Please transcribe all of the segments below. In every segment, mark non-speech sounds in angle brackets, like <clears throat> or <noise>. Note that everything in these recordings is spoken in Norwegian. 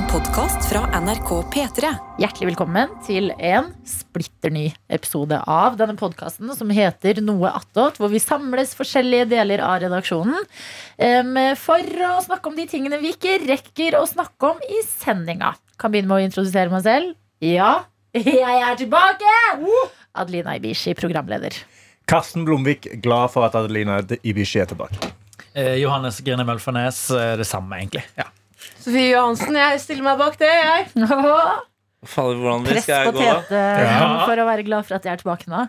En podkast fra NRK P3. Hjertelig velkommen til en splitter ny episode av denne podkasten som heter Noe attåt, hvor vi samles forskjellige deler av redaksjonen em, for å snakke om de tingene vi ikke rekker å snakke om i sendinga. Kan begynne med å introdusere meg selv. Ja, jeg er tilbake! Adelina Ibishi, programleder. Karsten Blomvik, glad for at Adelina Ibishi er tilbake. Eh, Johannes Grine Mølfernes, eh, det samme, egentlig. Ja. Sofie Johansen, jeg stiller meg bak det, jeg. <laughs> Fader, hvordan Press skal jeg på gå, da? Tete Ja. for å være glad for at jeg er tilbake nå.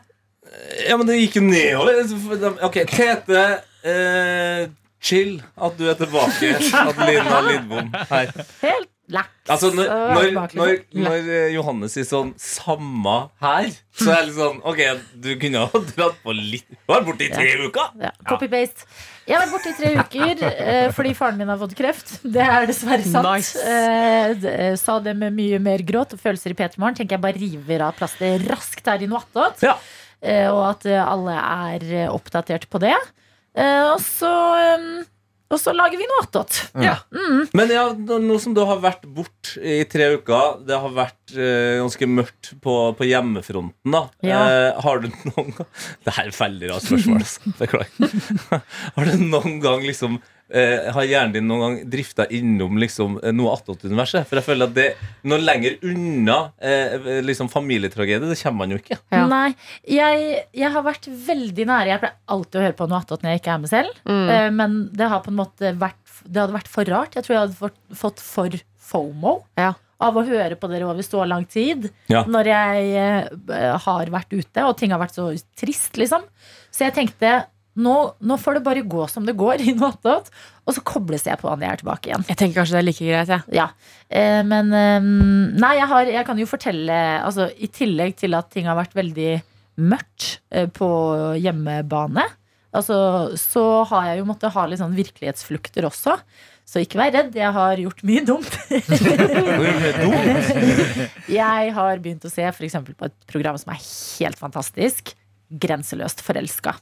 Ja, men det gikk jo nedover. Ok, Tete. Eh, chill at du er tilbake. Adelina <laughs> Lindbom her. Helt laks. Altså, når, når, tilbake, når, når eh, Johannes sier sånn 'samma her', så er det litt sånn Ok, du kunne ha dratt på litt Du har vært borte i tre uker! Ja, Copy-paste. Jeg har vært borte i tre uker eh, fordi faren min har fått kreft. Det er dessverre sant. Nice. Eh, eh, sa det med mye mer gråt og følelser i P3 Morgen. Tenker jeg bare river av plastet raskt her i noe attåt. Ja. Og at alle er oppdatert på det. Eh, og så eh, og så lager vi noe attåt. Ja. Men ja, nå nå som du har vært bort i tre uker, det har vært uh, ganske mørkt på, på hjemmefronten, da. Ja. Uh, har du noen gang <laughs> Det her er et veldig rart spørsmål, altså. Beklager. <laughs> har du noen gang liksom eh, Har hjernen din noen gang drifta innom liksom eh, noe attåt-universet? For jeg føler at det noe lenger unna eh, liksom familietragedie, det kommer man jo ikke. Ja. Nei, jeg, jeg har vært veldig nære. Jeg pleier alltid å høre på noe attåt når jeg ikke er med selv. Mm. Eh, Men det har på en måte vært Det hadde vært for rart. Jeg tror jeg hadde fått, fått for FOMO Ja. av å høre på dere over så lang tid. Ja. Når jeg eh, har vært ute, og ting har vært så trist, liksom. Så jeg tenkte nå, nå får det bare gå som det går <laughs> i noe attåt. Og så kobles jeg på når jeg er tilbake igjen. Jeg tenker kanskje det er like greit, jeg. Ja, eh, men eh, Nei, jeg, har, jeg kan jo fortelle altså, I tillegg til at ting har vært veldig mørkt eh, på hjemmebane, altså, så har jeg jo måttet ha litt sånn virkelighetsflukter også. Så ikke vær redd, jeg har gjort mye dumt. <laughs> jeg har begynt å se for eksempel på et program som er helt fantastisk. Grenseløst forelska.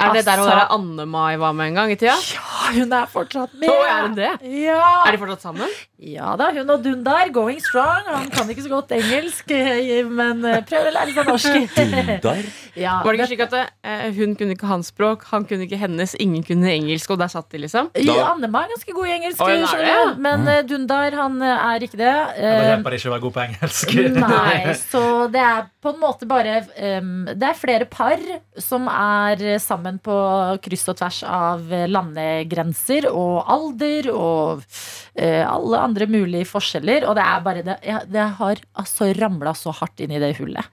Er det der hun Altså- der Anne-Mai var med en gang i tida? Ja, hun er fortsatt med! Å, er hun det? Ja. Er de fortsatt sammen? Ja da, hun og Dundar, going strong. Han kan ikke så godt engelsk, eh, men eh, prøver å lære seg norsk. Dundar? <laughs> ja, Var det ikke slik at uh, hun kunne ikke hans språk, han kunne ikke hennes, ingen kunne engelsk, og der satt de, liksom? ja, Annema er ganske god i engelsk, oh, ja, du. men uh, Dundar han er ikke det. Da Eh, hjelper det ikke å være god på engelsk. <laughs> Nei, så det er på en måte bare um, Det er flere par som er eh, sammen på kryss og tvers av landegrenser og alder og eh, alle andre mulige forskjeller. Og det er bare det, det har altså ramla så hardt inn i det hullet.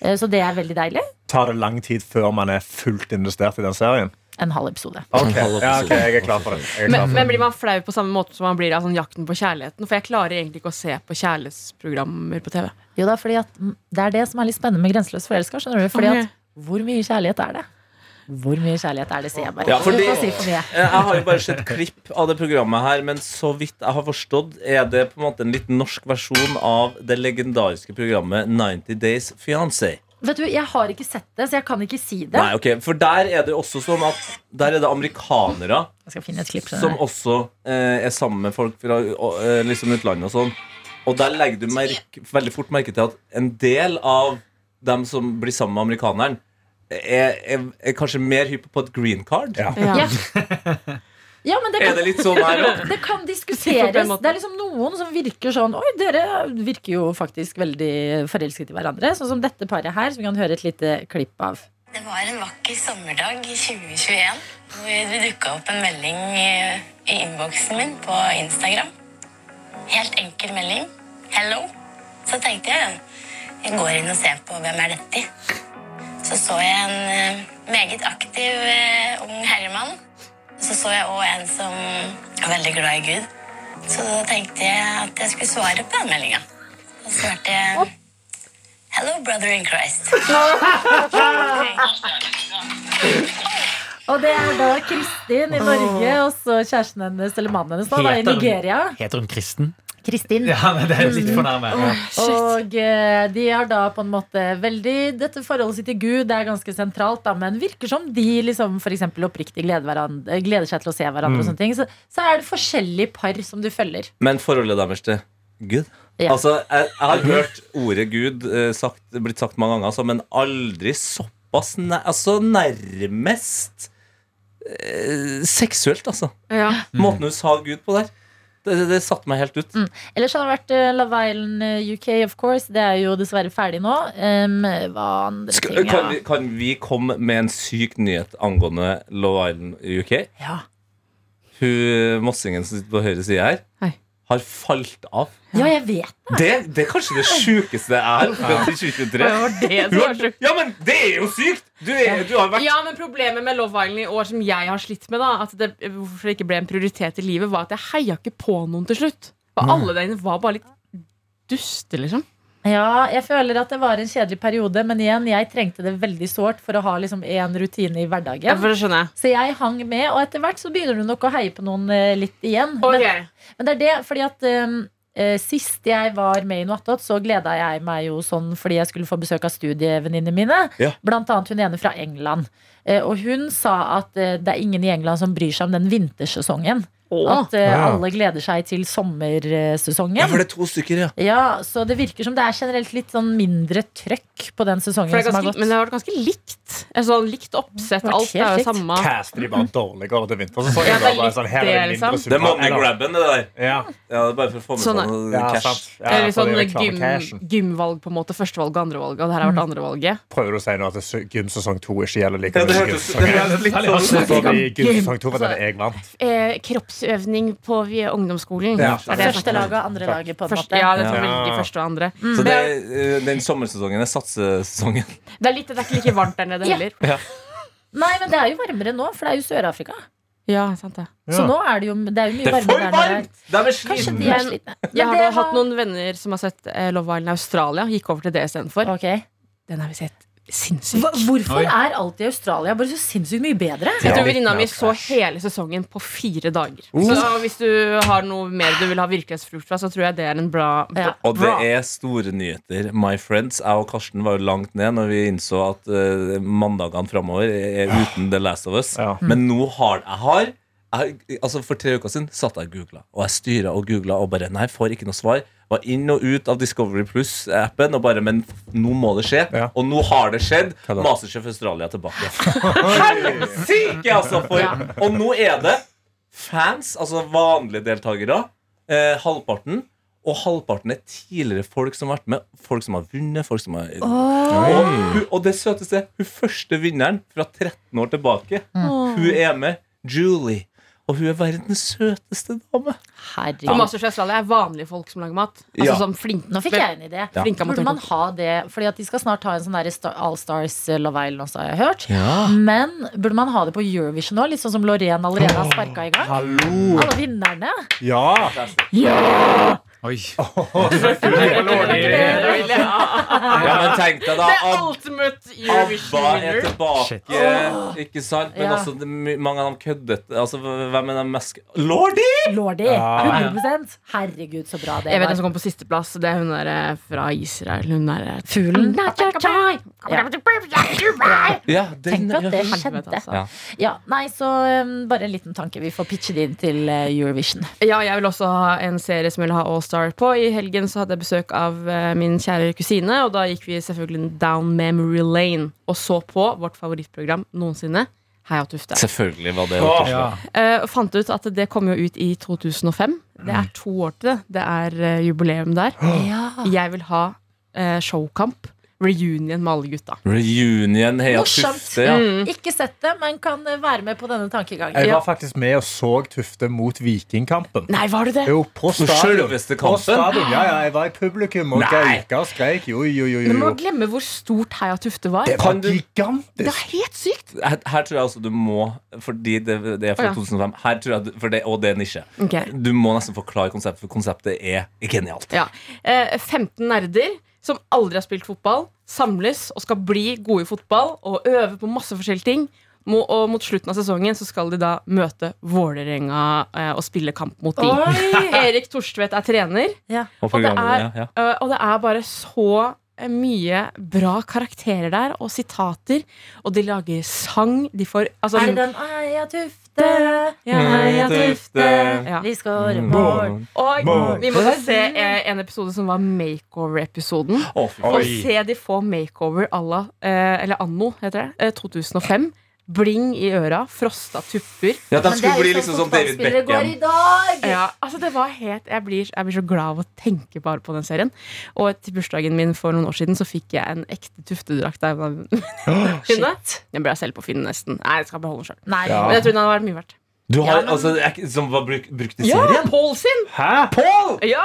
Eh, Så det er veldig deilig. Tar det lang tid før man er fullt investert i den serien? En halv episode. Ok, halv ja, episode. ok, Jeg er klar for det. Klar Men, for men blir man flau på samme måte som man blir av sånn Jakten på kjærligheten? For jeg klarer egentlig ikke å se på kjærlighetsprogrammer på TV. Jo da, fordi at Det er det som er litt spennende med Grenseløs forelska. Fordi Ok. at hvor mye kjærlighet er det? Hvor mye kjærlighet er det, sier jeg bare. Ja, fordi- si for. Jeg har jo bare sett klipp av det programmet her, men så vidt jeg har forstått, er det på en måte en litt norsk versjon av det legendariske programmet 90 Days Fiancé. Vet du, Jeg har ikke sett det, så jeg kan ikke si det. Nei, ok, For der er det også sånn at Der er det amerikanere klipp. som også eh, er sammen med folk fra eh, liksom utlandet og sånn. Og der legger du merke, veldig fort merke til at en del av dem som blir sammen med amerikaneren, er, er, er kanskje mer hypp på et green card. Ja. Ja. ja, men det Er det litt sånn her òg? det kan diskuteres. Det er liksom noen som virker sånn Oi, dere virker jo faktisk veldig forelsket i hverandre. Sånn som dette paret her, som vi kan høre et lite klipp av. Det var en vakker sommerdag i 2021 hvor det dukka opp en melding i, i innboksen min på Instagram. Helt enkel melding. 'Hello'. Så tenkte jeg jeg går inn og ser på hvem er dette. Så så jeg en eh, meget aktiv eh, ung herremann. Så så jeg òg en som er veldig glad i Gud. Så da tenkte jeg at jeg skulle svare på den meldinga. Så svarte jeg 'Hello, brother in Christ'. <laughs> Og det er da Kristin i Norge, og så kjæresten hennes eller mannen hennes da, da, i Heter hun- Nigeria. Heter hun Kristen? Kristin. Ja, men det er litt for nærme. Og eh, de har da på en måte veldig Dette forholdet sitt til Gud det er ganske sentralt, da, men virker som de liksom for eksempel oppriktig gleder, gleder seg til å se hverandre. Og sånne ting så, så er det forskjellige par som du følger. Men forholdet deres til Gud. Ja. Altså, jeg, jeg har hørt ordet Gud eh, sagt, blitt sagt mange ganger, altså, men aldri såpass nær, altså, nærmest eh, seksuelt, altså. Ja. Måten hun sa Gud på der. Det, det, det satte meg helt ut. Ellers har det vært uh, Love Island eh, UK, of course. Det er jo dessverre ferdig nå. Um, hva andre Skal, ting, kan, ja. vi, kan vi komme med en syk nyhet angående Love Island UK? ja. Hun mossingen som sitter på høyre side her, Hei. Har falt av. ja, jeg vet Det, det er kanskje det sjukeste jeg har opplevd i 2023. Det var det. Ja, men det er jo sykt! Du, er, du har vært Ja, men Problemet med Love Island i år som jeg har slitt med, da At det, hvorfor det ikke ble en prioritet i livet, var at jeg heia ikke på noen til slutt. Og alle der inne var bare litt duste, liksom. Ja, jeg føler at det var en kjedelig periode, men igjen, jeg trengte det veldig sårt for å ha liksom en rutine i Ja, hverdagen. for det skjønner jeg. Så jeg hang med, og etter hvert så begynner du nok å heie på noen eh, litt igjen. Men, men det er det, fordi at um, eh, Sist jeg var med i noe attåt, så gleda jeg meg jo sånn fordi jeg skulle få besøk av studievenninnene mine. Ja. Blant annet hun ene fra England. Eh, og hun sa at det er ingen i England som bryr seg om den vintersesongen. At eh, Ja. alle gleder seg til sommersesongen. Ja, for det er to stykker, ja. Ja, så det virker som det er generelt litt sånn mindre trøkk på den sesongen ganske, er som har gått. men det har vært ganske likt. Et sånn likt oppsett. Alt er jo likt. samme. Caster de bare dårligere til vintersesongen? Ja, det er? Litt sånn, her er det, mindre liksom. Det er money-grabben, det der. Ja, Ja, det er bare for å få med Sånn seg er- noe ja, cash. Ja, Eller sånn er gym, gymvalg, på en måte. Førstevalg og andrevalg, Og det her har vært andrevalget. Prøver du å si nå at er gymsesong to ikke gjelder like Ja, det mye som hørtes gymsesong én? litt Veldig sånn Så gymsesong to var Altså, jeg vant. Eh, kroppsøvning på ungdomsskolen. Ja. Det det jeg Første laget og andre laget, på en første, måte. ja, det er veldig første og andre. Så det, eh, den sommersesongen er satsesesongen. <laughs> Det er, litt, det er ikke like varmt der nede Ja. Nei, men det er jo varmere nå, for det er jo Sør-Afrika. Ja, sant det. Så nå er det jo det er jo mye Det er for varmere der nede. varmt! De er Kanskje slitne. de er slitne. Men Jeg har hatt noen venner som har sett eh, Love Island Australia. Gikk over til det istedenfor. Okay. Den har vi sett sinnssykt. Hva, hvorfor Oi. er alltid Australia bare så sinnssykt mye bedre? Jeg tror venninna mi så hele sesongen på fire dager. Uh. Så hvis du har noe mer du vil ha virkelighetsfrukt fra, så tror jeg det er en bra, Ja. Og det er store nyheter. My friends, Jeg og Karsten var jo langt ned når vi innså at uh, mandagene framover er uten The Last of Us. Ja. Men nå har jeg har jeg, altså For tre uker siden satt jeg og googla, og jeg styra og googla og bare Nei, får ikke noe svar. Var inn og ut av Discovery Plus-appen og bare Men nå må det skje. Ja. Og nå har det skjedd. Masterchef Australia tilbake. <laughs> Helsike, altså! For, Og nå er det fans, altså vanlige deltakere, eh, halvparten. Og halvparten er tidligere folk som har vært med. Folk som har vunnet. folk som har... Og, og det søteste hun første vinneren fra 13 år tilbake. Hun er med. Julie. Og hun er verdens søteste dame. Herregud. Herregud. Masterchef Australia er vanlige folk som lager mat. Altså Ja. sånn flink, Nå fikk jeg en idé. Ja. Burde man ha det? Fordi at de skal snart ha en sånn der All Stars eh, Love Island også, har jeg hørt. Ja. Men burde man ha det på Eurovision nå? Litt sånn som Loreen allerede har sparka i gang? Hallo! Alle vinnerne. Ja! Oi. <laughs> ja, men tenk deg da er ABBA er tilbake, tilbake, ikke sant? Men Ja. også det, mange av dem køddete. Altså, hvem er de mest Lordi! Lordi. 100 Herregud, så bra det Jeg vet hvem som kom på sisteplass. Det er hun der eh, fra Israel. Hun derre Fuglen. Ja, den, Tenk at det skjedde. altså. Ja. Ja, nei, så um, bare en liten tanke. Vi får pitche det inn til eh, Eurovision. Ja, jeg vil også ha en serie som vil ha All Star på. I helgen så hadde jeg besøk av eh, min kjære kusine, og da gikk vi selvfølgelig down memory lane og så på vårt favorittprogram noensinne, Heia Tufte. Selvfølgelig var det Åh. Ja. uh, og fant ut at det kom jo ut i 2005. Det er to år til det. Det er eh, jubileum der. Ja. <gasps> Jeg vil ha uh, showkamp. Reunion med alle gutta. Reunion Heia Tufte. Ja. Mm. Ikke sett det, men kan eh, være med på denne tankegangen. Jeg var faktisk med og så Tufte mot Vikingkampen. Nei, var du det? Jo, på stadion. Selveste På stadion. Ja, ja, jeg var i publikum og Nei. gauka og skreik. Jo, jo, jo, jo, Men må glemme hvor stort Heia Tufte var. Det var gigantisk. Det er helt sykt! Her, her tror jeg altså du må Fordi det, det er fra Å, ja. 2005 Her tror jeg, for det, Og det er nisje okay. Du må nesten forklare konseptet For konseptet er genialt Ja. Eh, 15 nerder som aldri har spilt fotball, samles og skal bli gode i fotball og øve på masse forskjellige ting. Og mot slutten av sesongen så skal de da møte Vålerenga eh, og spille kamp mot de. <laughs> Erik Torstvedt er trener, Ja. Og og det er, ja, ja. eh, og det er bare så mye bra karakterer der, og sitater. Og de lager sang. De får altså, Er det den Eia Tufte, Ja, Eia Tufte. Ja. vi skårer Mm. mål. Og vi måtte se eh, en episode som var makeover-episoden. Og se de få makeover à la eh, Eller anno, heter det. Eh, 2005. Bling i øra, frosta tupper. Ja, de det skulle bli liksom sånn som David Beckham. Ja, altså det var helt jeg blir, jeg blir så glad av å tenke bare på den serien. Og til bursdagen min for noen år siden så fikk jeg en ekte tuftedrakt. av en venninne. Shit. Den ble jeg selv på Finn nesten. Nei, jeg skal beholde den sjøl. Ja. Men jeg tror den hadde vært mye verdt. Du har, Ja, men- altså, Som var bruk, brukt i Ja. Paul sin! Hæ? Paul! Ja!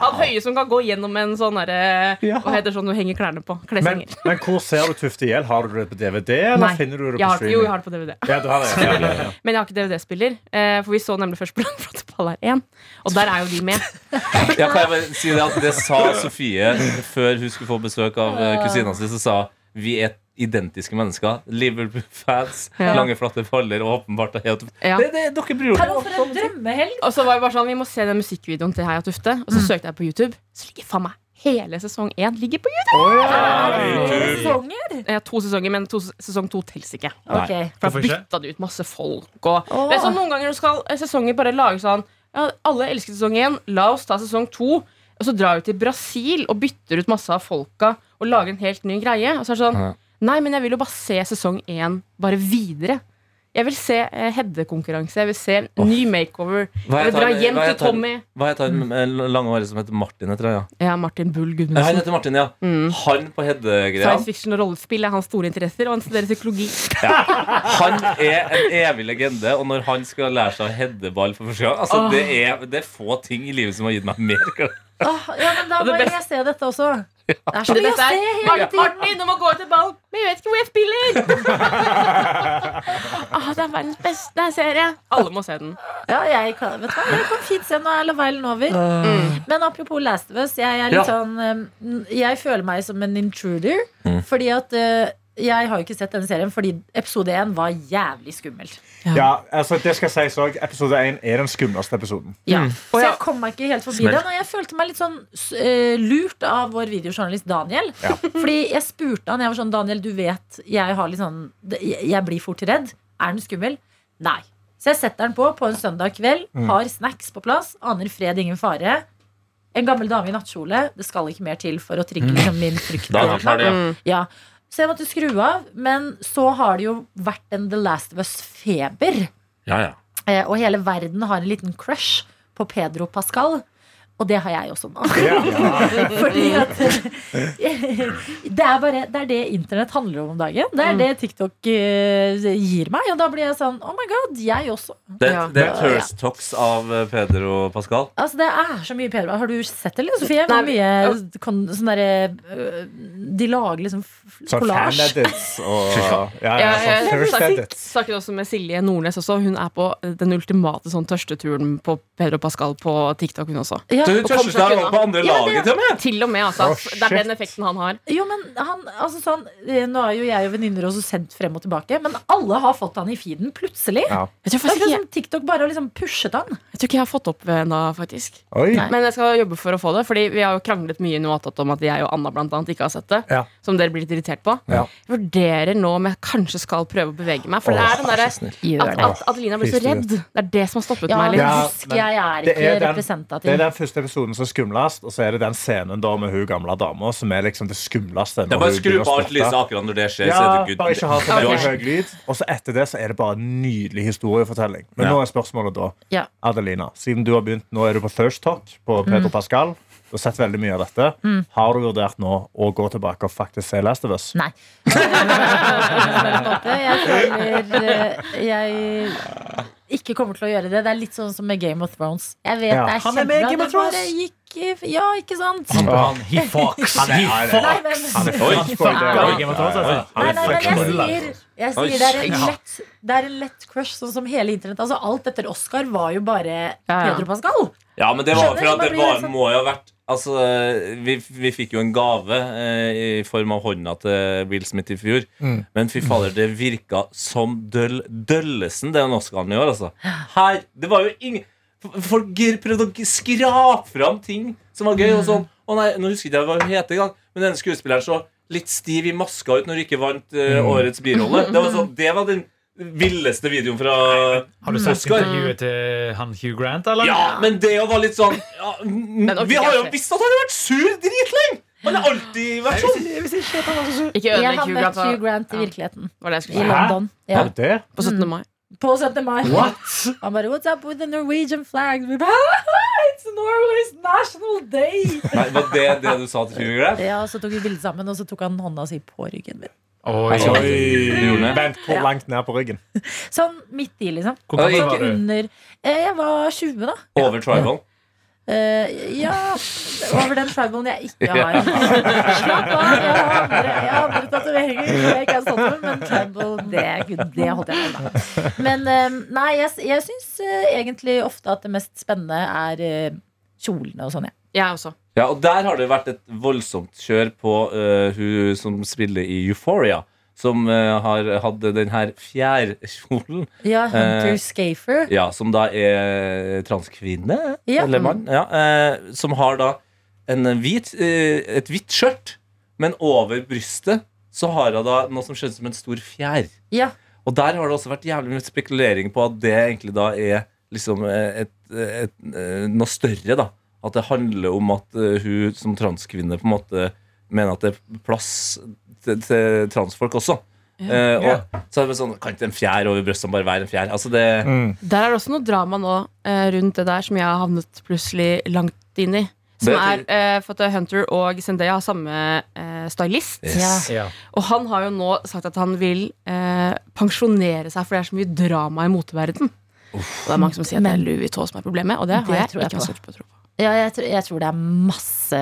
Han høye som kan gå gjennom en sånn derre Ja. Hva heter sånn du henger klærne på? Men, Kleshenger. men hvor ser du Tufte i hjel? Har du det på DVD, eller Nei. finner du det Jeg på har, jo, jeg har det på DVD. Ja, du har det. <laughs> Ja, ja, ja. Men jeg har ikke DVD-spiller, eh, for vi så nemlig først på Flotte ball 1. Og der er jo de med. <laughs> Ja, kan jeg bare si det at det sa Sofie før hun skulle få besøk av eh, kusina si. Så sa vi er identiske mennesker. Liverpool-fans, Ja. lange, flatte baller og åpenbart helt Ja. det, det, Dere bryr dere om en drømmehelg. Og så var det bare sånn, vi må se den musikkvideoen til Heia Tufte. Og så søkte jeg på YouTube, så ligger faen meg hele sesong 1 ligger på YouTube. Oh, ja. YouTube. sesonger? Ja, to sesonger, men to, sesong to tels ikke. Okay. For da bytta de ut masse folk. Og, oh. det er sånn Noen ganger skal eh, sesonger bare lage sånn ja, Alle elsker sesong 1, la oss ta sesong 2. Og så drar vi til Brasil og bytter ut masse av folka og lager en helt ny greie. Og så er det sånn Ja. Nei, men jeg vil jo bare se sesong 1 bare videre. Jeg vil se eh, Hedde-konkurranse. Jeg vil se en ny makeover. Hva Jeg vil dra hjem til Tommy. Hva heter han med lange håret som heter Martin? Heter jeg, ja. Ja, Martin Bull Ja, han Gudmundsen. heter Martin, ja. Mm. Han på Hedde-greia. Science fiction og rollespill er hans store interesser, og han studerer psykologi. Han er en evig legende, og når han skal lære seg Heddeball for første gang altså, oh. det, er, det er få ting i livet som har gitt meg mer glede. Åh, ja, men da må jeg se dette også. Det er så Det mye å se hele tiden. Martin, nå må gå til ball! Men jeg vet ikke hvor jeg spiller! <laughs> ah, det er verdens beste serie. Alle må se den. Ja, jeg kan, vet du hva? jeg kan fint se når Love Island over. Men apropos Last of Us, jeg er litt Ja. sånn Jeg føler meg som en intruder. Mm. Fordi at uh, jeg har jo ikke sett denne serien fordi episode én var jævlig skummel. Ja, altså det skal sies også, Episode 1 er den skumleste episoden. Ja. Så jeg kom meg ikke helt forbi Smell. den. Og jeg følte meg litt sånn eh, lurt av vår videojournalist Daniel. Ja. <laughs> Fordi jeg spurte han, jeg var sånn Daniel, du vet jeg har litt sånn Jeg blir fort redd. Er den skummel? Nei. Så jeg setter den på på en søndag kveld, har snacks på plass, aner fred, ingen fare. En gammel dame i nattkjole. Det skal ikke mer til for å trigge liksom, min frykt. Da det ja. Så jeg måtte skru av. Men så har det jo vært en The Last of Us-feber. Ja, ja. Eh, og hele verden har en liten crush på Pedro Pascal. Og det har jeg også nå. Ja. <laughs> Fordi at <laughs> det er bare det er det internett handler om om dagen. Det er det TikTok eh, gir meg. Og da blir jeg sånn Oh my god, jeg også. Det, Ja. det er Thirst Talks av eh, Peder og Pascal. Altså Det er så mye Peder. Har du sett det, eller, Sofie? Hvor mye kon- sånn derre øh, De lager liksom f- Sånn og <laughs> ja, ja, Ja, sånn jeg first snakket, snakket også med Silje Nordnes også. Hun er på den ultimate sånn tørsteturen på Peder og Pascal på TikTok, hun også. Ja. Du tørster seg på andre Ja, laget til og med! Til og med, altså. Oh, det er den effekten han har. Jo, men han, altså sånn eh, Nå er jo jeg og venninner også sendt frem og tilbake, men alle har fått han i feeden plutselig. Ja. Jeg tror Det er faktisk som TikTok bare har liksom pushet han. jeg tror ikke jeg har fått opp ennå, faktisk. Oi. Men jeg skal jobbe for å få det, Fordi vi har jo kranglet mye nå attåt om at jeg og Anna blant annet ikke har sett det. Ja. Som dere blir litt irritert på. Ja. Jeg vurderer nå om jeg kanskje skal prøve å bevege meg. For det er den derre at, at Adelina blir så redd. Det er det som har stoppet Ja, meg litt. Ja, husk, jeg er ikke representativ. Det er den første episoden som er skumlest, og så er det den scenen da med hun gamle dama som er liksom det skumleste. Det er bare skru på alt lyset akkurat når det skjer. så Ja, er det bare ikke ha så veldig høy lyd. Og så etter det så er det bare en nydelig historiefortelling. Men Ja. nå er spørsmålet da, Ja. Adelina, siden du har begynt, nå er du på First Talk på Pedro Pascal. Du har sett veldig mye av dette. Har du vurdert nå å gå tilbake og faktisk se Last of Us? Nei. <laughs> <laughs> jeg føler eh, jeg ikke kommer til å gjøre det. Det er litt sånn som med Game of Thrones. Jeg vet Ja. det er Han er med i. Game of Thrones. gikk Ja, ikke sant? Han, han, he fucks. <laughs> Han er- He han fucks. Han er fuckboy, er- Game of Thrones. Ja, ja, nei, men jeg sier, det, er en lett, det er en lett crush, sånn som hele internett. Altså, alt etter Oscar var jo bare. Pedro Pascal. Ja, men det var for at det var, må jo ha vært Altså, vi, vi fikk jo en gave eh, i form av hånda til Will Smith i fjor. Mm. Men fy fader, det virka som døll, døllesen, den Oscaren i år, altså. Her, det var jo ingen Folk prøvde å skrape fram ting som var gøy. Og sånn Å nei, nå husker jeg ikke hva hun het engang, men denne skuespilleren så litt stiv i maska ut når hun ikke vant eh, årets birolle. Det var, sånn, det var den villeste videoen fra Har du sett Oscar. intervjuet til han Hugh Grant, eller? Ja, men det var litt sånn ja, Vi har jo visst at han har vært sur dritlenge! Han har alltid vært sånn. Ikke Jeg ødelegg har Hugh møtt Grant. Hugh da. Grant i Ja. virkeligheten. Var det jeg I skulle si. London. Ja. Du det? På 17. mai. På 17. mai. Han bare What's up with the Norwegian flag? Vi bare, It's Norway's national day! Nei, Var det det du sa til Hugh Grant? Ja, og Så tok vi bilde sammen, og så tok han hånda si på ryggen min. Oi. Altså? Vent, hvor langt ned på ryggen? <laughs> Sånn midt i, liksom. Hvor gammel var du? under eh, Jeg var 20, da. Over tribal? Eh, ja, over den tribalen jeg ikke har. <laughs> Slapp av, jeg har andre, jeg har andre tatoveringer jeg ikke er stolt over, men tribal, det, det holdt jeg med. da. Men eh, nei, jeg, jeg syns egentlig ofte at det mest spennende er eh, kjolene og sånn, ja. Jeg også. Ja, og der har det vært et voldsomt kjør på uh, hun som spiller i Euphoria. Som uh, har hatt den her fjærkjolen. Ja, Hunter uh, Scafer. Ja, som da er transkvinne, Ja. eller mann. Ja, eh, som har da en hvit, eh, et hvitt skjørt, men over brystet så har hun da noe som skjønnes som en stor fjær. Ja. Og der har det også vært jævlig mye spekulering på at det egentlig da er liksom et, et, et, eh, noe større, da. At det handler om at eh, hun som transkvinne på en måte mener at det er plass til, til transfolk også. Eh, og så er det sånn, Kan ikke en fjær over brystet bare være en fjær? Altså det Der er det også noe drama nå eh, rundt det der som jeg har havnet plutselig langt inn i. Som er eh, for at Hunter og Zendaya har samme eh, stylist. Yes. Ja. Og han har jo nå sagt at han vil eh, pensjonere seg, for det er så mye drama i moteverden. Og det er mange som sier at det er Louis Vuitton som er problemet, og det har Det jeg tror jeg ikke på. på tro på. Ja, jeg, tror- jeg tror det er masse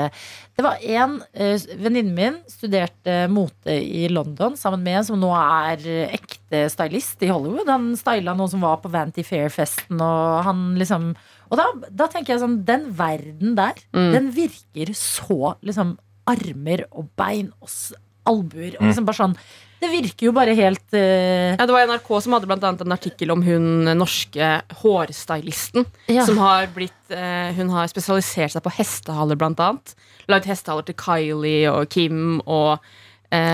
Det var en uh, Venninnen min studerte mote i London sammen med en som nå er eh, ekte stylist i Hollywood. Han styla noen som var på Vanty Fair-festen, og han liksom Og da, da tenker jeg sånn Den verden der, Mm. den virker så liksom Armer og bein og albuer og liksom bare sånn Det virker jo bare helt uh... Ja, det var NRK som hadde blant annet en artikkel om hun norske hårstylisten. ja. Som har blitt uh, Hun har spesialisert seg på hestehaler, blant annet. Lagd hestehaler til Kylie og Kim og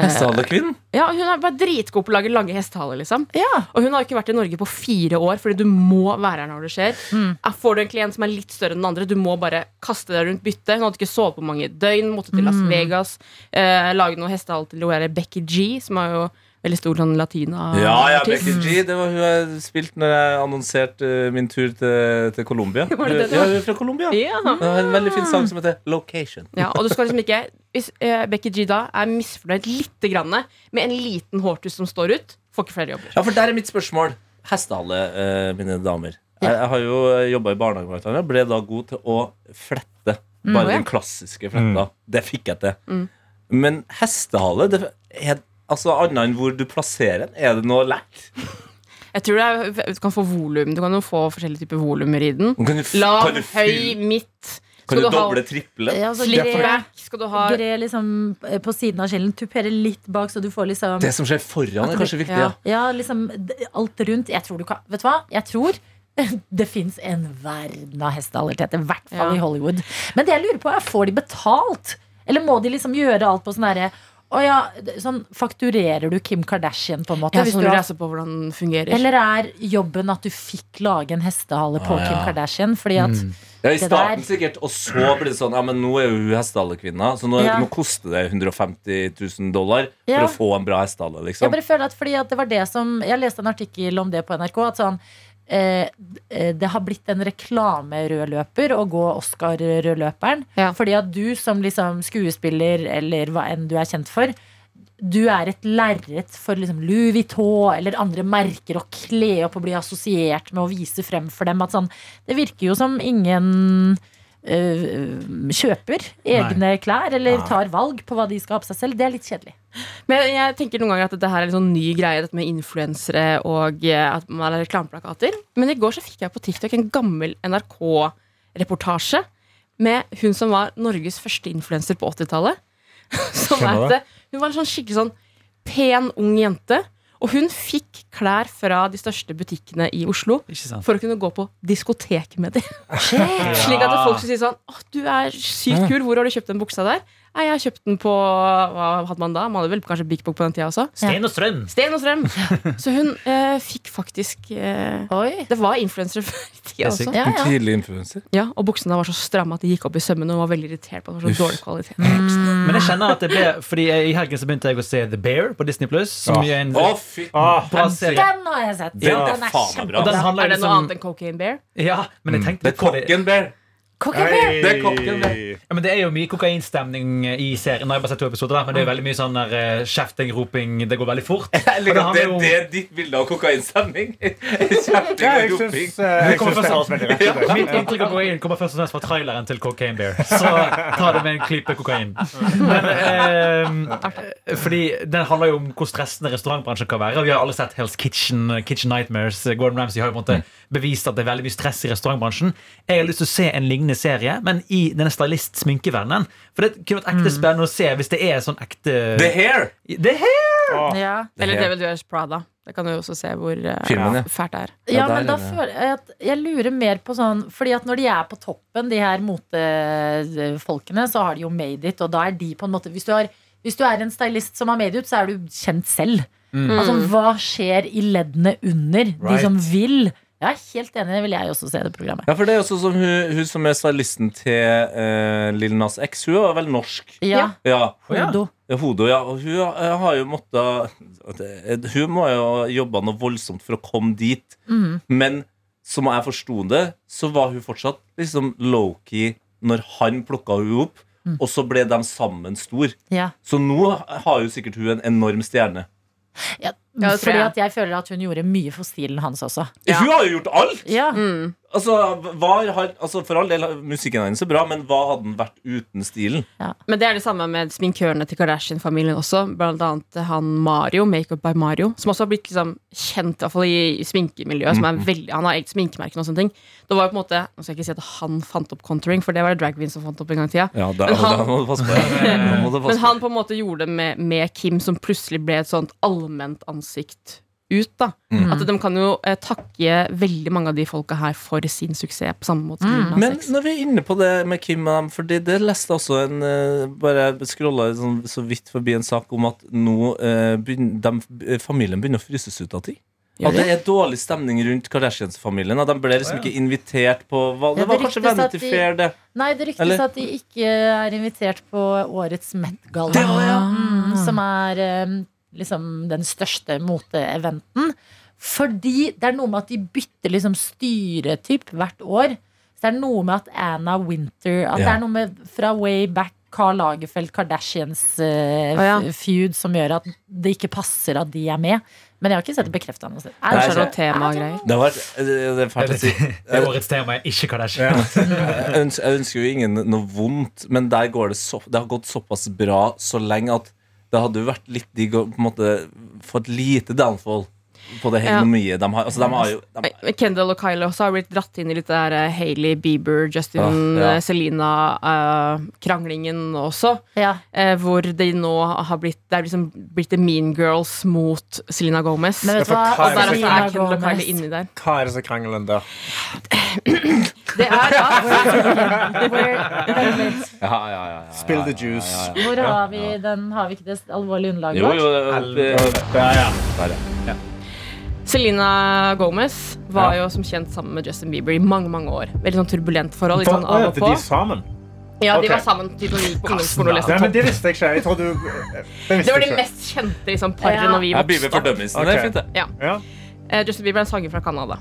Hestehalekvinnen? Ja, hun er bare dritgod på å lage lange hestehaler, liksom. ja. Og hun har ikke vært i Norge på fire år, fordi du må være her når det skjer. Mm. Eh, Får du en klient som er litt større enn den andre, du må bare kaste deg rundt byttet. Hun hadde ikke sovet på mange døgn, måtte til Las Mm. Vegas. Eh, lage noen hestehale til hun Becky G, som er jo veldig stor sånn latina Ja, ja. Becky G. Det var hun jeg spilte når jeg annonserte eh, min tur til, til Colombia. <laughs> Var det det det ja, hun er fra Colombia. Ja. En veldig fin sang som heter Location. Ja, og du skal liksom ikke Hvis uh, Becky G da er misfornøyd lite grann med en liten hårtuss som står ut, får ikke flere jobber. Ja, for der er mitt spørsmål. Hestehale, uh, mine damer. Jeg, jeg har jo jobba i barnehage, blant annet. Ble da god til å flette. Mm, Bare ja. den klassiske fletta. Det fikk jeg til. Mm. Men hestehale, det er altså annet enn hvor du plasserer den. Er det noe lært? Jeg tror det er, Du kan få volum. Du kan jo få forskjellige typer volumer i den. Kan du, Lav, kan du, høy, midt. kan du du doble, ha triple? Ja, så Slick gre- skal du ha. Gre liksom eh, på siden av skjellen. Tupere litt bak, så du får liksom Det som skjer foran, er kanskje viktig. Ja. Ja. Liksom alt rundt. Jeg tror du kan Vet du hva? Jeg tror <laughs> det fins en verden av hestehaler, Tete. I hvert fall Ja. i Hollywood. Men det jeg lurer på, er får de betalt? Eller må de liksom gjøre alt på sånn herre å ja, sånn Fakturerer du Kim Kardashian, på en måte? Ja, hvis så du har, på hvordan den fungerer. eller er jobben at du fikk lage en hestehale på Ah, ja. Kim Kardashian? Fordi at Ja, I starten der- sikkert, og så blir det sånn Ja, men nå er jo hun hestehalekvinna, så nå, Ja. nå koster det 150 000 dollar for Ja. å få en bra hestehale. Jeg Liksom. bare føler at fordi at det var det som Jeg leste en artikkel om det på NRK. At sånn Det har blitt en reklamerødløper å gå Oscar-rødløperen. Ja. Fordi at du som liksom skuespiller, eller hva enn du er kjent for, du er et lerret for liksom Louis Vuitton eller andre merker å kle opp og bli assosiert med å vise frem for dem. Sånn, det virker jo som ingen kjøper egne klær eller tar valg på hva de skal ha på seg selv. Det er litt kjedelig. Men jeg tenker noen ganger at dette her er en sånn ny greie, dette med influensere og eh, at man har reklameplakater. Men i går så fikk jeg på TikTok en gammel NRK-reportasje med hun som var Norges første influenser på 80-tallet. <laughs> Som var Hun var en sånn skikkelig sånn pen, ung jente. Og hun fikk klær fra de største butikkene i Oslo for å kunne gå på diskotek med dem. <laughs> Slik at folk skulle si sånn Å, du er sykt kul. Hvor har du kjøpt den buksa der? Nei, jeg har kjøpt den på Hva hadde man da? Man hadde vel kanskje Big Book på den tida også. Sten og strøm. Sten og strøm. <laughs> Så hun eh, fikk faktisk eh, Oi. Det var influensere <laughs> før i tida også. Ja, ja. tidlig influenser. Ja, og buksene var så stramme at de gikk opp i sømmene. Og hun var veldig irritert på at det var så Uff. dårlig kvalitet. Men jeg kjenner at det ble Fordi I helgen så begynte jeg å se The Bear på Disney Plus. Som er en Ah, bra serie. Den har jeg sett. Den Den er faen kjempebra. Er det noe liksom annet enn Cocaine Bear? Ja, men jeg tenkte Det er Cocaine Bear. Bear. Det er kokken, det. Ja, men det er jo mye kokainstemning i serien. Nå har jeg bare sett to episoder da, Men det er veldig mye sånn der, eh, kjefting, roping. Det går veldig fort. <laughs> Det det, jo- det er ditt bilde av kokainstemning. <laughs> Kjefting Ja, og roping. eh, jeg kommer først- rett ut. Mitt inntrykk av kokain kommer først og fremst fra traileren til Cocaine Bear. Så ta det med en klype kokain. Men, eh, fordi Den handler jo om hvor stressende restaurantbransjen kan være. Vi har alle sett Hell's Kitchen, Kitchen Nightmares. Gordon Ramsay har jo på en måte bevist at det er veldig mye stress i restaurantbransjen. Jeg har lyst til å se en lignende serie, men i denne stylist-sminkeverdenen. For det kunne vært ekte spennende å se hvis det er sånn ekte The Hair. The hair! Oh, Ja. The Eller Hair. Devil Wears Prada. Det kan du jo også se hvor eh, Filmen, ja. fælt det er. Ja, Ja, men da er føler jeg at jeg lurer mer på sånn Fordi at når de er på toppen, de her motefolkene, så har de jo made it, og da er de på en måte Hvis du, har, hvis du er en stylist som har made it, så er du kjent selv. Altså, hva skjer i leddene under? De som vil. Jeg er helt enig, det vil jeg også se det programmet. Ja, for det er også som hun, hun som er stylisten til uh, Lill Nas X. Hun er vel norsk? Ja. Ja. Hodo. Ja, Hodo, ja. Og hun eh, har jo måttet Hun må jo jobbe noe voldsomt for å komme dit. Mm. Men som jeg forsto det, så var hun fortsatt liksom low-key når han plukka hun opp. Mm. Og så ble de sammen stor. Ja. Så nå har jo sikkert hun en enorm stjerne. Ja, Ja, tror fordi at jeg føler at hun gjorde mye for stilen hans også. Ja. Hun har jo gjort alt! Ja. Mm. Altså, hva har, altså For all del, musikken hennes er bra, men hva hadde den vært uten stilen? Men det er det samme med sminkørene til Kardashian-familien også. Blant annet han Mario, Makeup by Mario, som også har blitt liksom kjent i, i sminkemiljøet. Som er veldig, han har eget sminkemerke og sånne ting. Det var jo på en måte Nå skal jeg ikke si at han fant opp contouring, for det var det drag queen som fant opp en gang i tida. Ja, han- <laughs> må du passe på <laughs> Men han på en måte gjorde det med, med Kim, som plutselig ble et sånt allment ansikt ut. da Mm. At De kan jo eh, takke veldig mange av de folka her for sin suksess, på samme måte Nas Men når vi er inne på det med Kim og dem, for det, det leste også en uh, Bare scrolla sånn, så vidt forbi en sak om at nå uh, begynner, dem- eh, familien begynner å fryses ut av tid. og At det er dårlig stemning rundt Kardashians-familien. At de ble liksom ikke invitert på valg. Ja, Det var det kanskje Vanity de- Fair, det. Nei, det ryktes Eller? at de ikke er invitert på årets Met-galla. Ja. mm, som er eh, liksom den største moteeventen. Fordi det er noe med at de bytter liksom styretyp hvert år. Så det er noe med at Anna Winter At det er noe med fra way back Carl Lagerfeld, Kardashians uh, Å, ja. feud, som gjør at det ikke passer at de er med. Men jeg har ikke sett det bekrefta noe sted. Er det er Nei, noe temagreier. Det er årets tema er ikke Kardashian. Jeg ønsker jo ingen noe vondt, men der går det så Det har gått såpass bra så lenge at det hadde jo vært litt digg å på en måte få et lite downfall på det Ja. hele mye. De har, altså, de har jo de, Men Kendall og Kylie også har blitt dratt inn i litt det der eh, Hailey Bieber, Justin, ja, ja. eh, Selena-kranglingen også. Ja. eh, hvor de nå har blitt Det er liksom blitt The Mean Girls mot Selena Gomez. Men vet du Ja, hva? og der også er Kendall og Gomez. Kylie inni der. Hva er det som krangelen der? <clears throat> Det er da <laughs> ja, ja, ja, ja, Spill the ja, ja, juice. ja, ja. Hvor har vi den? Har vi ikke det alvorlige underlaget? Vårt? jo, det er det, det, det, det, ja. Selena Gomez var Ja. jo som kjent sammen med Justin Bieber i mange mange år. Veldig sånn turbulent forhold. Litt For, sånn av og på. de sammen? Ja, De okay. var sammen typ, gikk på ungdomsskolen og leste Nei, men topp. Det visste jeg ikke. Jeg tror du <laughs> Det visste Det var de mest kjente liksom, parene Ja. når vi vokste for opp. Okay. Det er fint, det. Ja, Uh, Justin Bieber er en sanger fra Canada.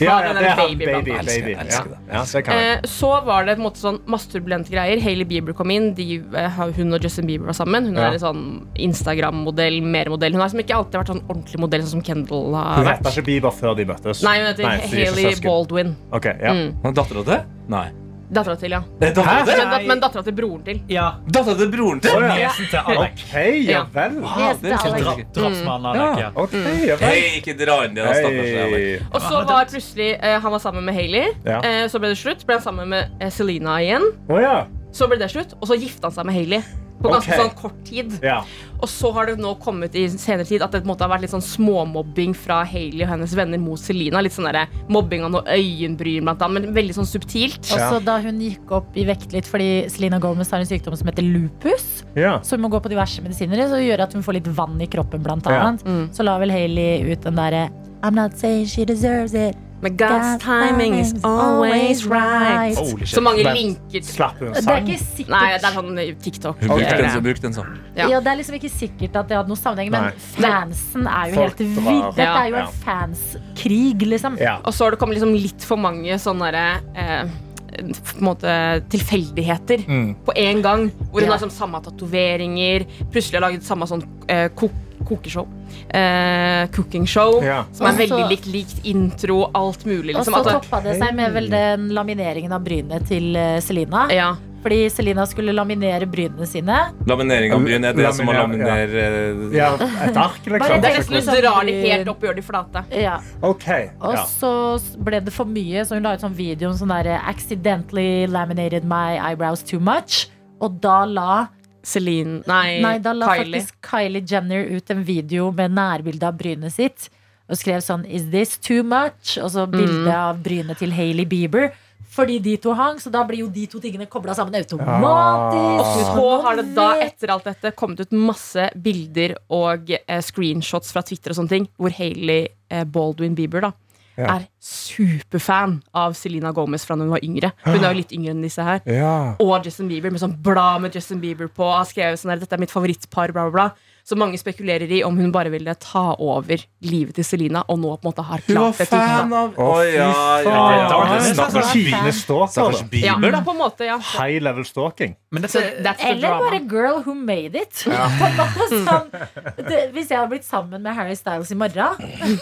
Ja, ja, ja det baby Baby, baby. annet. Ja, Elsker det. ja, så. Eh, så var det på en måte sånn masse turbulente greier. Hailey Bieber kom inn. De, eh, hun og Justin Bieber var sammen. Hun er en sånn Instagram-modell, mer modell. Hun har liksom ikke alltid vært sånn ordentlig modell, sånn som Kendall har Hun heter ikke Bieber før de møttes. Nei, hun heter er Hailey. Baldwin. Ok, ja. Mm. Dattera til? Nei. Dattera til, ja. Det dattera til? Men, dat men dattera til broren til. Ja, Dattera til broren til? Oh, ja. Niesen til Alec. Ok, ja vel. Drapsmannen Alec, ja. Ja. Hei, ikke dra inn det, stakkars. Alec. Og så var plutselig eh, Han var sammen med Hailey. Ja. Eh, så ble det slutt. Ble han sammen med eh, Selena igjen. Oh, ja. Så ble det slutt, og så gifta han seg med Hailey. På ganske okay. sånn kort tid. Ja. Og så har det nå kommet i senere tid at det på en måte har vært litt sånn småmobbing fra Hailey og hennes venner mot Selina. Litt sånn der, mobbing av noe øyenbryn, blant annet, men veldig sånn subtilt. Også da hun gikk opp i vekt litt fordi Selina Gomez har en sykdom som heter lupus. Ja. Så hun må gå på diverse medisiner så gjør at hun får litt vann i kroppen, blant Ja. annet. Så la vel Hailey ut den derre I'm not saying she deserves it. Men God's timing is always right. Holy shit. Så mange linker til Slapp hun Det er sang? ikke sikkert Nei, det er sånn TikTok. Hun brukte den, så brukte den sånn. Ja. Ja. det er liksom ikke sikkert at det hadde noen sammenheng, Nei. men fansen er jo Folk helt drar. vill. Dette er jo Ja. en fanskrig, liksom. Ja. Og så har det kommet liksom litt for mange sånne derre, eh, på en måte tilfeldigheter Mm. på en gang. Hvor hun Ja. har sånn samme tatoveringer, plutselig har laget samme sånn eh, kok kokeshow. Eh, cooking show. Ja. Som er Og veldig likt, likt intro, alt mulig. Og Liksom, så toppa det seg med vel den lamineringen av brynet til Selina. Ja. Fordi Selina skulle laminere brynene sine. Laminering av bryn er det som å laminere ja. Et ark, liksom. Det er nesten liksom drar de helt opp og gjør de flate. Ja. Okay. Og Ja. så ble det for mye, så hun la ut sånn video om sånn der Accidentally laminated my eyebrows too much. Og da la, Celine Nei, nei, da la Kylie. faktisk Kylie Jenner ut en video med nærbilde av brynet sitt. Og skrev sånn Is this too much? Og så bilde av brynet til Hailey Bieber. Fordi de to hang, så da blir jo de to tingene kobla sammen automatisk. Og så har det da etter alt dette kommet ut masse bilder og eh, screenshots fra Twitter og sånne ting, hvor Hailey eh, Baldwin Bieber da Ja. er superfan av Selena Gomez fra da hun var yngre. Hun er jo litt yngre enn disse her. Ja. Og Justin Bieber med sånn blad med Justin Bieber på. Har skrevet sånn her, Dette er mitt favorittpar, bla, bla, bla. Så mange spekulerer i om hun bare ville ta over livet til Selena, og nå på en måte har Hun var klart det. fan av Å ja, ja, ja. Ja, Stakkars Bieber, da. på en måte, ja. High level stalking. Eller bare girl who made it. <laughs> Sånn, det, hvis jeg hadde blitt sammen med Harry Styles i morgen.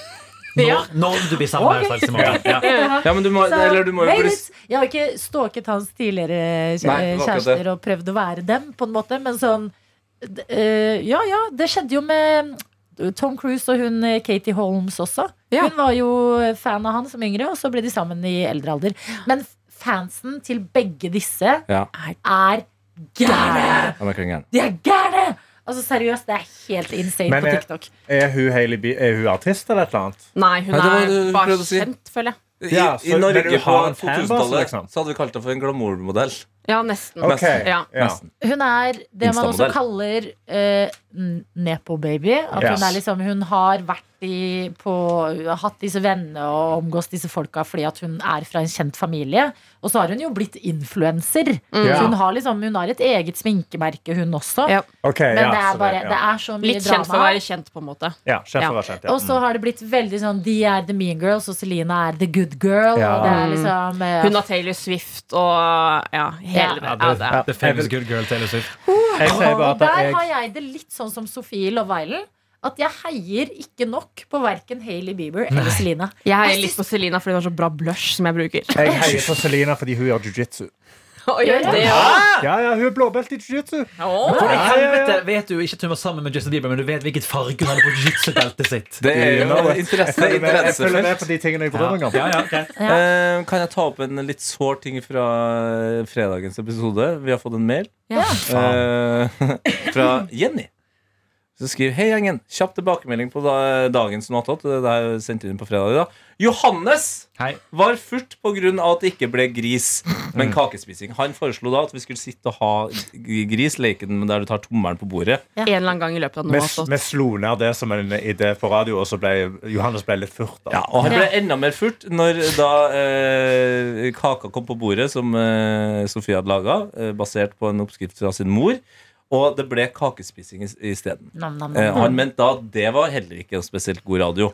Når, når du blir sammen med Øystein morgen. <laughs> Ja. Ja, men du må, Så, eller du må jo. Jeg har ikke stalket hans tidligere kjærester og prøvd å være dem, på en måte, men sånn eh, Ja, ja, det skjedde jo med Tom Cruise og hun eh, Katie Holmes også. Ja. Hun var jo fan av han som yngre, og så ble de sammen i eldre alder. Men fansen til begge disse Ja. er gærne! De er gærne! Altså Seriøst, det er helt insane Men på TikTok. Er hun, Hailey Bi- er hun artist eller et eller annet? Nei, hun Nei, det var det er bare prøvde å si. kjent, føler jeg. I, Ja, I så- men Norge du på har en fanbase, 2000-tallet liksom? så hadde vi kalt henne for en glamourmodell. Ja, nesten. Ok, Ja. ja. Nesten. Hun er det man også Instamodell. kaller uh, nepo-baby. At Yes. hun er liksom Hun har vært i på Hatt disse vennene og omgås disse folka fordi at hun er fra en kjent familie. Og så har hun jo blitt influenser. Ja. Hun har liksom Hun har et eget sminkemerke, hun også. Ja. Okay, Men ja, det er bare ja. Det er så mye Litt kjent for å være kjent, på en måte. Ja, kjent Ja. for å være kjent, ja. Og så har det blitt veldig sånn De er the mean girls, og Selina er the good girl. Ja. Og det er liksom eh, Hun har Taylor Swift og ja, hele Ja. det. The, the famous good girl Taylor Swift. Bare Og der jeg, har jeg det litt sånn som Sofie Love Island. At jeg heier ikke nok på verken Hailey Bieber eller Selena. Jeg heier litt på Selena fordi hun har så bra blush som jeg bruker. jeg heier på Selena fordi hun gjør jiu-jitsu. Ja, ja, hun er blåbelt i jiu-jitsu. også. Ja, ja, vet du ikke at hun var sammen med Justin Bieber, men du vet hvilket farge hun hadde på jiu-jitsu-beltet sitt? Det er jo interesse, Jeg følger med- på de tingene jeg bryr meg om. Ja, ja, greit. Kan jeg ta opp en litt sår ting fra fredagens episode? Vi har fått en mail Ja. eh, <laughs> fra Jenny. Så skriver Hei, gjengen. Kjapp tilbakemelding på da, dagens notat. Det er sendt inn på fredag. i dag. Johannes Hei. var furt pga. at det ikke ble gris, men <clears throat> kakespising. Han foreslo da at vi skulle sitte og ha grisleken gris, leken der du tar tommelen på bordet. En eller annen gang i løpet av noe. vi slo ned det som en idé på radio, og så ble Johannes ble litt furt. Da. Ja, og han ble enda mer furt når da eh, kaka kom på bordet, som eh, Sofie hadde laga, eh, basert på en oppskrift fra sin mor. Og det ble kakespising i- isteden. Eh, han mente da at det var heller ikke en spesielt god radio.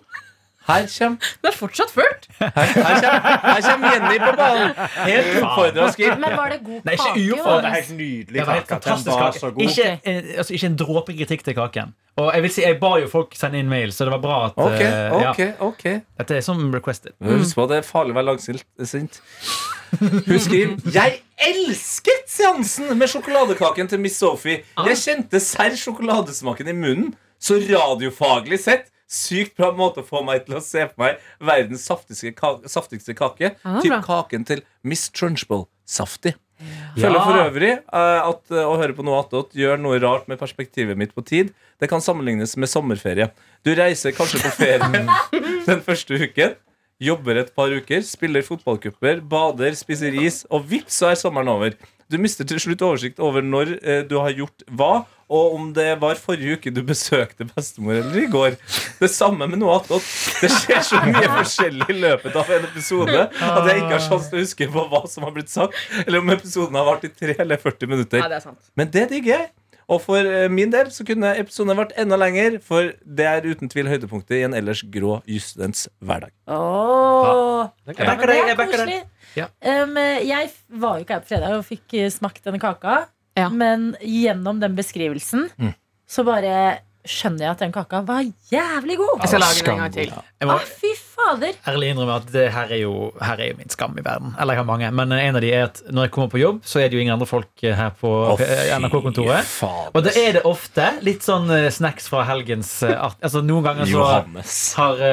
Her kommer, Det er fortsatt ført! <laughs> her, her kommer, her kommer Jenny på ballen! Helt uoppfordra skriv. Men var det god Nei, ikke kake? Det uoppfordret. er helt nydelig Det var helt kake. Den var kake. så god. Ikke, eh, altså, ikke en dråpe kritikk til kaken. Og jeg vil si, jeg ba jo folk sende inn mail, så det var bra at Ok, okay, ja, ok, ok Dette er som requested. Husk på at det er farlig å være langsint. Hun skriver Jeg elsket seansen med sjokoladekaken til Miss Sophie. Jeg kjente serr sjokoladesmaken i munnen. Så radiofaglig sett sykt bra måte å få meg til å se på meg verdens saftigste, kake. saftigste kake. Ja, typ kaken til Miss Trunchbull. Saftig. Føler for øvrig eh, at eh, å høre på noe attåt gjør noe rart med perspektivet mitt på tid. Det kan sammenlignes med sommerferie. Du reiser kanskje på ferie <laughs> den første uken. Jobber et par uker, spiller fotballcuper, bader, spiser is, og vips, så er sommeren over. Du mister til slutt oversikt over når eh, du har gjort hva, og om det var forrige uke du <laughs> besøkte bestemor eller i går. Det samme med noe attåt. Det skjer så mye forskjellig i løpet av en episode at jeg ikke har sjanse til å huske på hva som har blitt sagt, eller om episoden har vart i 3 eller 40 minutter. Ja, det er sant. Men det digger jeg. Og for eh, min del så kunne episoden vært enda lenger, for det er uten tvil høydepunktet i en ellers grå jusstudents hverdag. Oh. Jeg Ja, men backer det deg, er jeg backer deg. Ja. Um, jeg var jo ikke her på fredag og fikk eh, smakt denne kaka. Ja. Men gjennom den beskrivelsen Mm. så bare skjønner jeg at den kaka var jævlig god. Jeg skal lage den en gang til. Å må Ah, fy fader. ærlig innrømme at det her er, jo, her er jo min skam i verden. Eller jeg har mange. Men eh, en av de er at når jeg kommer på jobb, så er det jo ingen andre folk eh, her på eh, NRK-kontoret. Og da er det ofte litt sånn snacks fra helgens art. Altså Noen ganger så Johannes. har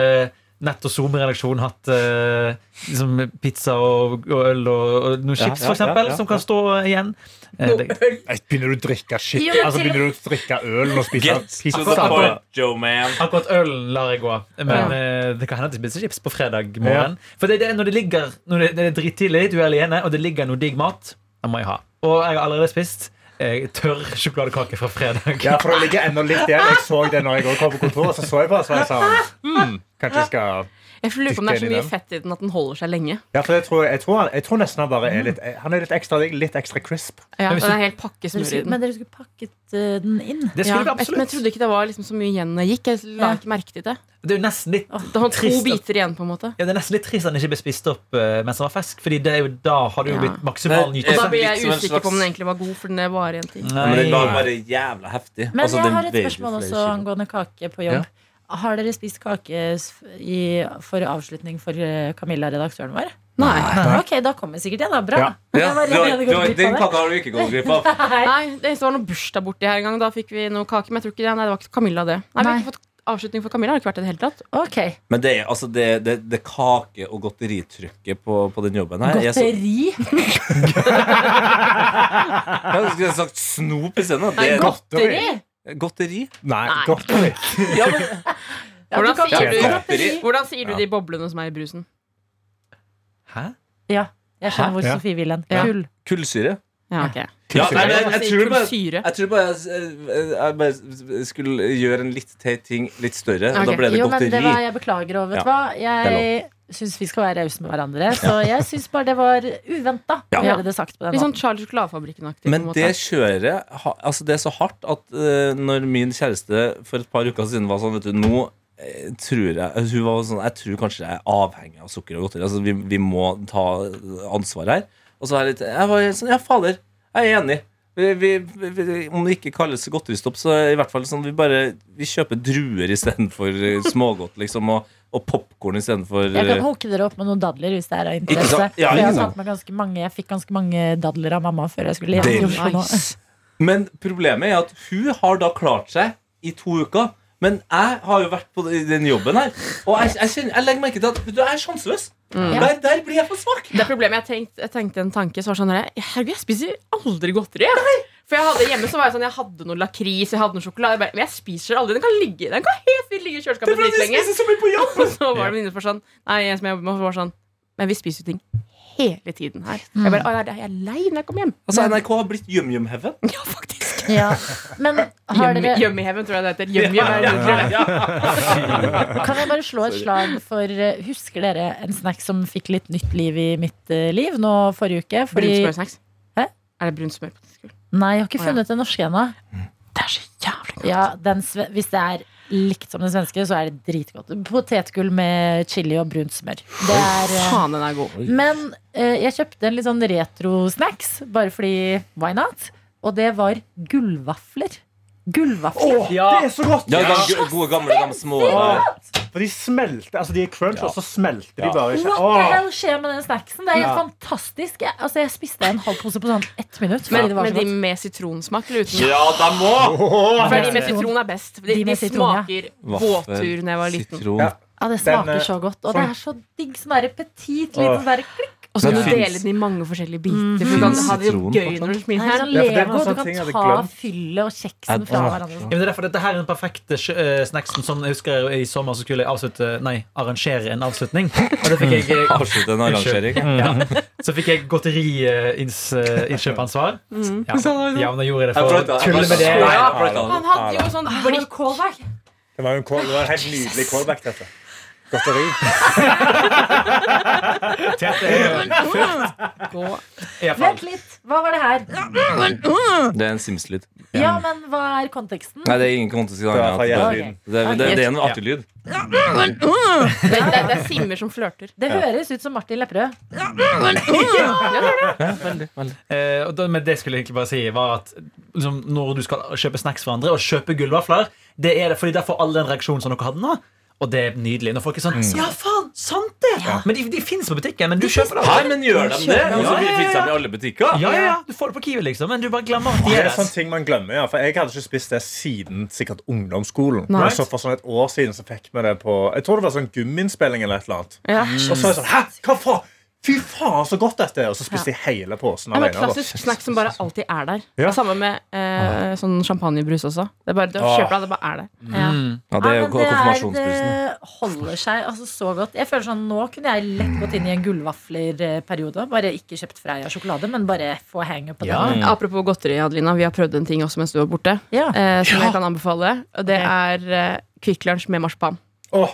Nett og Zoom-redaksjonen hatt eh, liksom pizza og, og øl og, og noen chips, ja, for eksempel, ja, ja, som kan stå igjen. Eh, det, Nei, Begynner du å drikke shit? Jo, Altså, til- begynner du å drikke øl og spise Get to pizza? point, Joe man. Akkurat ølen lar jeg gå. Men eh, det kan hende at jeg spiser chips på fredag morgen. For det, det er når det ligger Når det, det er drittidlig, du er alene, og det ligger noe digg mat, det må jeg ha. Og jeg har allerede spist eh, tørr sjokoladekake fra fredag. Ja, for det ligger enda litt der. Jeg så det når jeg også kom på kontoret. Så så jeg på det, så var jeg sånn hmm, <laughs> Kanskje jeg skal Jeg lurer på om det er så mye fett i den at den holder seg lenge. Ja, for jeg tror, jeg tror, jeg tror nesten han bare er litt Han er litt ekstra litt ekstra crisp. Ja, du- er helt pakkesmør i den. Men dere skulle pakket eh, den inn. Det Ja, vi jeg, men jeg trodde ikke det var liksom så mye igjen jeg gikk. Jeg la ikke merke til det. Det er jo nesten litt Det var to biter igjen, på en måte. Ja, det er nesten litt trist at den ikke ble spist opp uh, mens den var fersk. Fordi det er jo, da har det jo Ja. blitt maksimal nytelse. Og da blir jeg usikker slags... på om den egentlig var god, for den varer en ting. Ja, men den var Nei. bare jævla heftig. Men Altså, jeg har et spørsmål også angående kake på jobb. Har dere spist kake i, for avslutning for eh, Camilla, redaktøren vår? Nei. Ok, da kommer sikkert det, da. Bra. Ja. <laughs> Ja, Jeg du har, du den kaka har ikke gått glipp av. <laughs> Nei. Nei, det var noe bursdag borti her en gang. Da fikk vi noe kake. Men jeg tror ikke det, nei, det var ikke Camilla, det. Nei, vi har ikke fått avslutning for Camilla. Har det ikke vært det i det hele tatt. Ok. Men det, er- altså, det, det, det kake- og godteritrykket på, på den jobben her er så- Godteri? <laughs> Jeg skulle sagt snop isteden. er Godteri? Godteri? Nei, Nei. godteri. Ja, men, <laughs> Ja, Hvordan du sier du- godteri? Hvordan sier du de boblene som er i brusen? Hæ? Ja, jeg skjønner hvor Ja. Sofie vil hen. Ja. Kull. kullsyre? Ja, ok. Ja, nei, men jeg, jeg, tror bare jeg tror bare jeg, jeg bare skulle gjøre en litt teit ting litt større. Og da ble det godteri. Jo, men det var, jeg beklager, over, vet Ja, du hva? Jeg syns vi skal være rause med hverandre, så jeg syns bare det var uventa å Ja. det sagt på den Litt sånn Charles Sjokoladefabrikken-aktig. Men det kjøret altså Det er så hardt at uh, når min kjæreste for et par uker siden var sånn Vet du, nå eh, tror jeg Hun var sånn Jeg tror kanskje jeg er avhengig av sukker og godteri. Altså, vi, vi må ta ansvar her. Og så er jeg litt Jeg var sånn Ja, fader. Jeg er enig. Vi, vi, vi, om det ikke kalles godteristopp, så i hvert fall sånn vi bare Vi kjøper druer istedenfor eh, smågodt, liksom. Og, og popkorn istedenfor Jeg kan hooke dere opp med noen dadler hvis det er av interesse. Ja, jeg, mange, jeg fikk ganske mange dadler av mamma før jeg skulle hjem nå. Men problemet er at hun har da klart seg i to uker. Men jeg har jo vært på den jobben her, og jeg, jeg, kjenner, jeg legger merke til at du, er sjanseløs. Der, der blir jeg for svak. Det er problemet jeg tenkte, jeg tenkte en tanke så var sånn Herregud, jeg spiser aldri godteri. jeg. For jeg hadde hjemme så var jeg sånn Jeg hadde noe lakris, jeg hadde noe sjokolade. Jeg bare, Men jeg spiser aldri. Den kan ligge Den kan helt fint ligge i kjøleskapet dritlenge. så mye på jobb. <laughs> Og så var det en venninne som var sånn Nei, en som jeg jobber med, var sånn Men vi spiser jo ting hele tiden her. Jeg bare, «Å, jeg er lei når jeg kommer hjem. Altså, NRK har blitt yum-yum-heaven. Ja, faktisk. Ja. Men har dere, Gjømmeheven, tror jeg det heter. Gjøm, gjøm, det det kan jeg bare slå et slag for eh, Husker dere en snack som fikk litt nytt liv i mitt eh, liv nå forrige uke? Fordi, Brunsmørsnacks. Er det brunt smør? nei, jeg har ikke Å, ja. funnet den norske ennå. Det er så jævlig godt. Ja, den hvis det er likt som den svenske, så er det dritgodt. Potetgull med chili og brunt smør. Det er eh, Faen, den er god. Men eh, jeg kjøpte en litt sånn retro-snacks, bare fordi why not? Og det var gullvafler. Gullvafler. Ja. Det er så godt! Ja, de gode, gamle, de små Ja. For de smelter, altså de er crunch, og så smelter de bare ikke. What the hell skjer med den snacksen? Det er helt Ja. fantastisk. Jeg, altså, jeg spiste en halv pose på sånn ett minutt. Men, det var men så de godt. med sitronsmak eller uten? Ja, de må! For de med sitron er best. De, De de, ja. smaker Vaffel, båttur da jeg var liten. Ja. Ja, det smaker eh, så godt. Og sånn- det er så digg. Sånn der petit, liten Åh. sånn der klikk. Og så kan du dele den i mange forskjellige biter. For du kan ha det gøy når du Det spiser er her. sånn Ja, for det er Lego. Du kan jeg hadde ta fyllet og kjeksen fra hverandre. Ja, men det er derfor dette her er den perfekte uh, snacksen. Som jeg husker I sommer så skulle jeg avslutte Nei, arrangere en avslutning. Og det fikk jeg eh, <laughs> Avslutte en arrangering. ja. Så fikk jeg godteriinnkjøpansvar. Mm. Ja, ja, men da gjorde jeg det for å tulle med det. Han hadde jo sånn blikk Callback. Det var jo en, call, det var en helt nydelig callback, dette. Godteri. <laughs> Er fall. Vent litt. Hva var det her? Det er en Sims-lyd. Ja, men hva er konteksten? Nei, det er ingen kontekst i det. Fra Det, er- det, det, er en artig lyd. Det, det, det er simmer som flørter. Det høres ut som Martin Lepperød. Veldig, veldig. Eh, og da, men det skulle jeg egentlig bare si var at liksom, Når du skal kjøpe snacks for andre og kjøpe gullvafler, det er det fordi derfor all den reaksjonen som dere hadde nå. Og det er nydelig. Når folk er sånn Ja, faen! Sant det! Men de, de finnes på butikken, men du kjøper det. her, men gjør de det? Ja, ja, ja. finnes de i alle butikker? Ja, ja, ja, Du får det på Kiwi, liksom, men du bare glemmer at de Det er sånn sånne ting man glemmer, ja. For jeg hadde ikke spist det siden sikkert ungdomsskolen. Nei. Men så For sånn et år siden så fikk vi det på Jeg tror det var sånn gummiinnspilling eller et eller annet. Ja. Og så er jeg sånn Hæ? Hva faen? Fy faen, så godt dette er! Og så spiste jeg hele posen Ja, men alene. da. klassisk snack som bare alltid er der. Ja. Det er Samme med eh, sånn champagnebrus også. Det er bare, du å kjøper det, det bare er der. Ja. Ja, det er jo men konfirmasjonsprisen. det holder seg altså så godt. Jeg føler sånn, Nå kunne jeg lett gått inn i en gullvaflerperiode. Bare ikke kjøpt Freia sjokolade, men bare få hanget på Ja. den. Apropos godteri, Adelina. Vi har prøvd en ting også mens du var borte. Ja. Eh, som jeg kan anbefale. Og det er eh, Kvikk Lunsj med marsipan. Oh.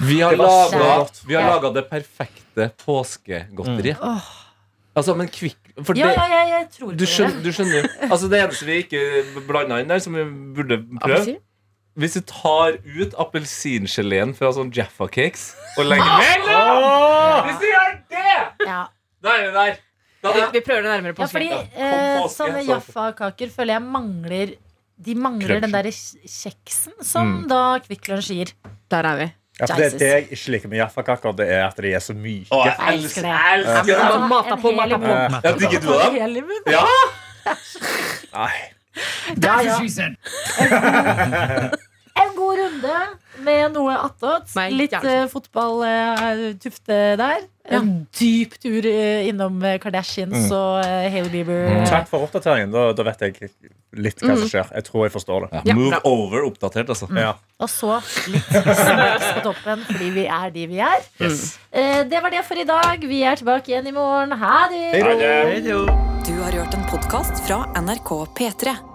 Vi har laga, det vi har Ja. Mm. Oh. Altså, men kvikk For Ja, det, ja, ja, jeg tror du skjønner, det. du skjønner jo Altså, det eneste vi ikke blanda inn der, som vi burde prøve? Hvis du tar ut appelsingeleen fra sånn Jaffa Cakes og legger mellom Hvis du gjør det! Ja. Da er vi der. Da Vi, vi prøver det nærmere Ja, på fordi eh, sånne Jaffa-kaker føler jeg mangler De mangler den derre der kjeksen som da Kvikk Lunsj gir. Der er vi. Ja, for det, det jeg ikke liker med jaffakaker, det er at de er så myke. Å, jeg elsker, det. jeg elsker det. Ja, mata på, mata på. Ja, digger du det? Ja! Nei. Ja, ja. <laughs> En god runde med noe attåt. Litt uh, fotballtufte der. En dyp tur uh, innom Kardashians Kardashians og uh, Hailey Bieber. Takk for oppdateringen. Da, da vet jeg litt hva som skjer. Jeg tror jeg forstår det. Ja, move over oppdatert, altså. Ja. Og så litt snacks på toppen, fordi vi er de vi er. Eh, det var det for i dag. Vi er tilbake igjen i morgen. Ha det! Hei da. Du har hørt en podkast fra NRK P3.